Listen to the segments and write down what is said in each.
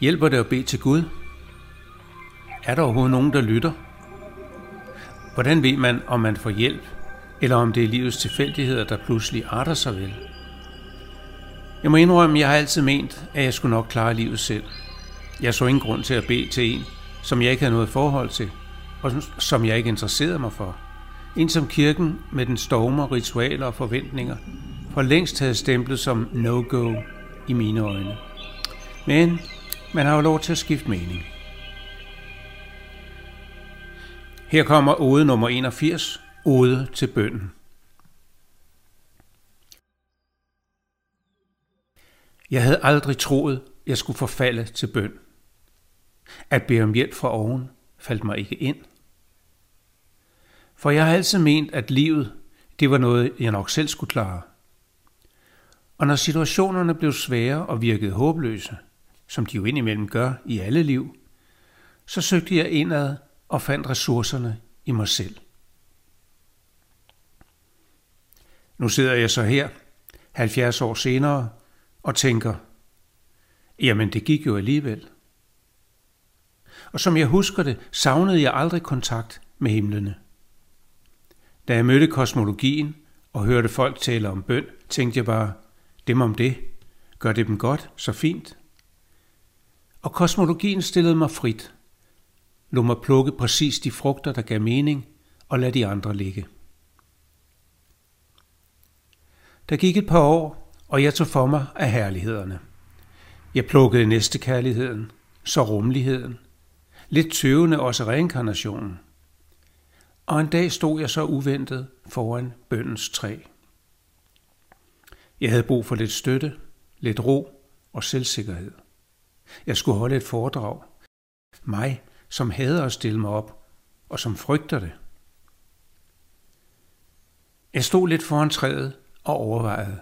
Hjælper det at bede til Gud? Er der overhovedet nogen, der lytter? Hvordan ved man, om man får hjælp, eller om det er livets tilfældigheder, der pludselig arter sig vel? Jeg må indrømme, at jeg har altid ment, at jeg skulle nok klare livet selv. Jeg så ingen grund til at bede til en, som jeg ikke havde noget forhold til, og som jeg ikke interesserede mig for. En som kirken med den stormer, ritualer og forventninger for længst havde stemplet som no-go i mine øjne. Men man har jo lov til at skifte mening. Her kommer ode nummer 81, ode til bønden. Jeg havde aldrig troet, jeg skulle forfalde til bøn. At bede om hjælp fra oven faldt mig ikke ind. For jeg har altid ment, at livet, det var noget, jeg nok selv skulle klare. Og når situationerne blev svære og virkede håbløse, som de jo indimellem gør i alle liv, så søgte jeg indad og fandt ressourcerne i mig selv. Nu sidder jeg så her, 70 år senere, og tænker, jamen det gik jo alligevel. Og som jeg husker det, savnede jeg aldrig kontakt med himlene. Da jeg mødte kosmologien og hørte folk tale om bøn, tænkte jeg bare, dem om det, gør det dem godt, så fint. Og kosmologien stillede mig frit. Lå mig plukke præcis de frugter, der gav mening, og lad de andre ligge. Der gik et par år, og jeg tog for mig af herlighederne. Jeg plukkede næste kærligheden, så rummeligheden, lidt tøvende også reinkarnationen. Og en dag stod jeg så uventet foran bøndens træ. Jeg havde brug for lidt støtte, lidt ro og selvsikkerhed. Jeg skulle holde et foredrag. Mig, som hader at stille mig op, og som frygter det. Jeg stod lidt foran træet og overvejede.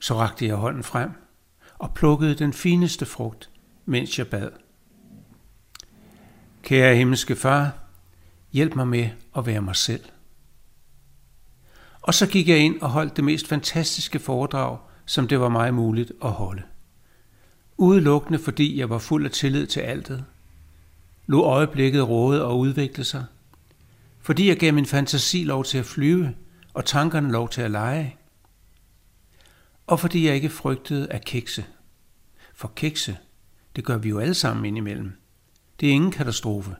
Så rakte jeg hånden frem og plukkede den fineste frugt, mens jeg bad. Kære himmelske far, hjælp mig med at være mig selv. Og så gik jeg ind og holdt det mest fantastiske foredrag, som det var mig muligt at holde. Udelukkende fordi jeg var fuld af tillid til altet. Lå øjeblikket råde og udvikle sig. Fordi jeg gav min fantasi lov til at flyve, og tankerne lov til at lege. Og fordi jeg ikke frygtede at kikse. For kikse, det gør vi jo alle sammen indimellem. Det er ingen katastrofe.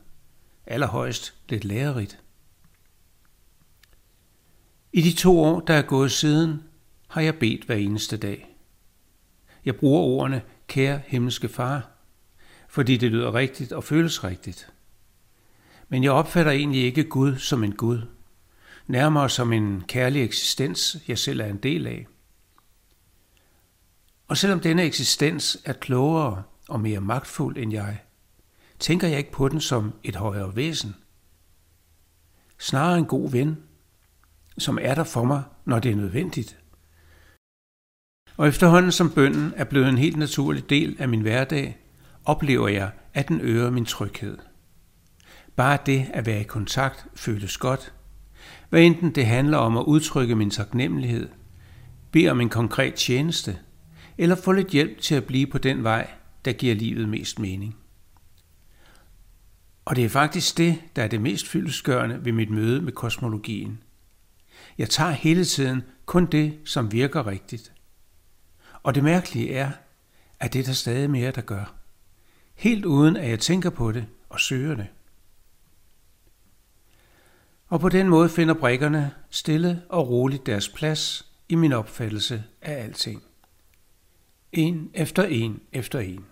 Allerhøjst lidt lærerigt. I de to år, der er gået siden, har jeg bedt hver eneste dag. Jeg bruger ordene kære himmelske far, fordi det lyder rigtigt og føles rigtigt. Men jeg opfatter egentlig ikke Gud som en Gud, nærmere som en kærlig eksistens, jeg selv er en del af. Og selvom denne eksistens er klogere og mere magtfuld end jeg, tænker jeg ikke på den som et højere væsen. Snarere en god ven, som er der for mig, når det er nødvendigt. Og efterhånden som bønden er blevet en helt naturlig del af min hverdag, oplever jeg, at den øger min tryghed. Bare det at være i kontakt føles godt. Hvad enten det handler om at udtrykke min taknemmelighed, bede om en konkret tjeneste, eller få lidt hjælp til at blive på den vej, der giver livet mest mening. Og det er faktisk det, der er det mest fyldesgørende ved mit møde med kosmologien. Jeg tager hele tiden kun det, som virker rigtigt. Og det mærkelige er, at det er der stadig mere, der gør. Helt uden at jeg tænker på det og søger det. Og på den måde finder brikkerne stille og roligt deres plads i min opfattelse af alting. En efter en efter en.